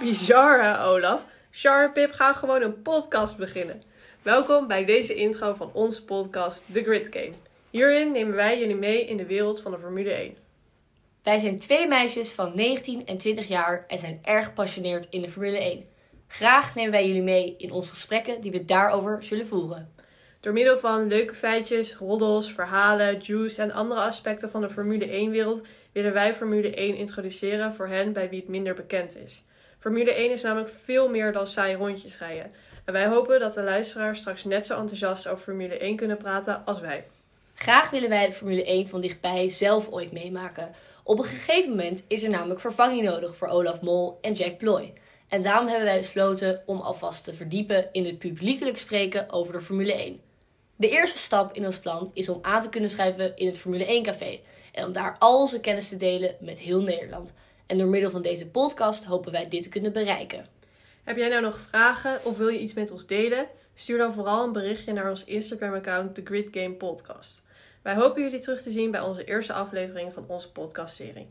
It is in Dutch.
Bizar hè, Olaf? Char en Pip gaan gewoon een podcast beginnen. Welkom bij deze intro van onze podcast The Grid Game. Hierin nemen wij jullie mee in de wereld van de Formule 1. Wij zijn twee meisjes van 19 en 20 jaar en zijn erg gepassioneerd in de Formule 1. Graag nemen wij jullie mee in onze gesprekken die we daarover zullen voeren. Door middel van leuke feitjes, roddels, verhalen, juice en andere aspecten van de Formule 1-wereld willen wij Formule 1 introduceren voor hen bij wie het minder bekend is. Formule 1 is namelijk veel meer dan saai rondjes rijden. En wij hopen dat de luisteraars straks net zo enthousiast over Formule 1 kunnen praten als wij. Graag willen wij de Formule 1 van dichtbij zelf ooit meemaken. Op een gegeven moment is er namelijk vervanging nodig voor Olaf Mol en Jack Ploy. En daarom hebben wij besloten om alvast te verdiepen in het publiekelijk spreken over de Formule 1. De eerste stap in ons plan is om aan te kunnen schrijven in het Formule 1 café en om daar al onze kennis te delen met heel Nederland. En door middel van deze podcast hopen wij dit te kunnen bereiken. Heb jij nou nog vragen of wil je iets met ons delen? Stuur dan vooral een berichtje naar ons Instagram-account The Grid Game Podcast. Wij hopen jullie terug te zien bij onze eerste aflevering van onze podcastserie.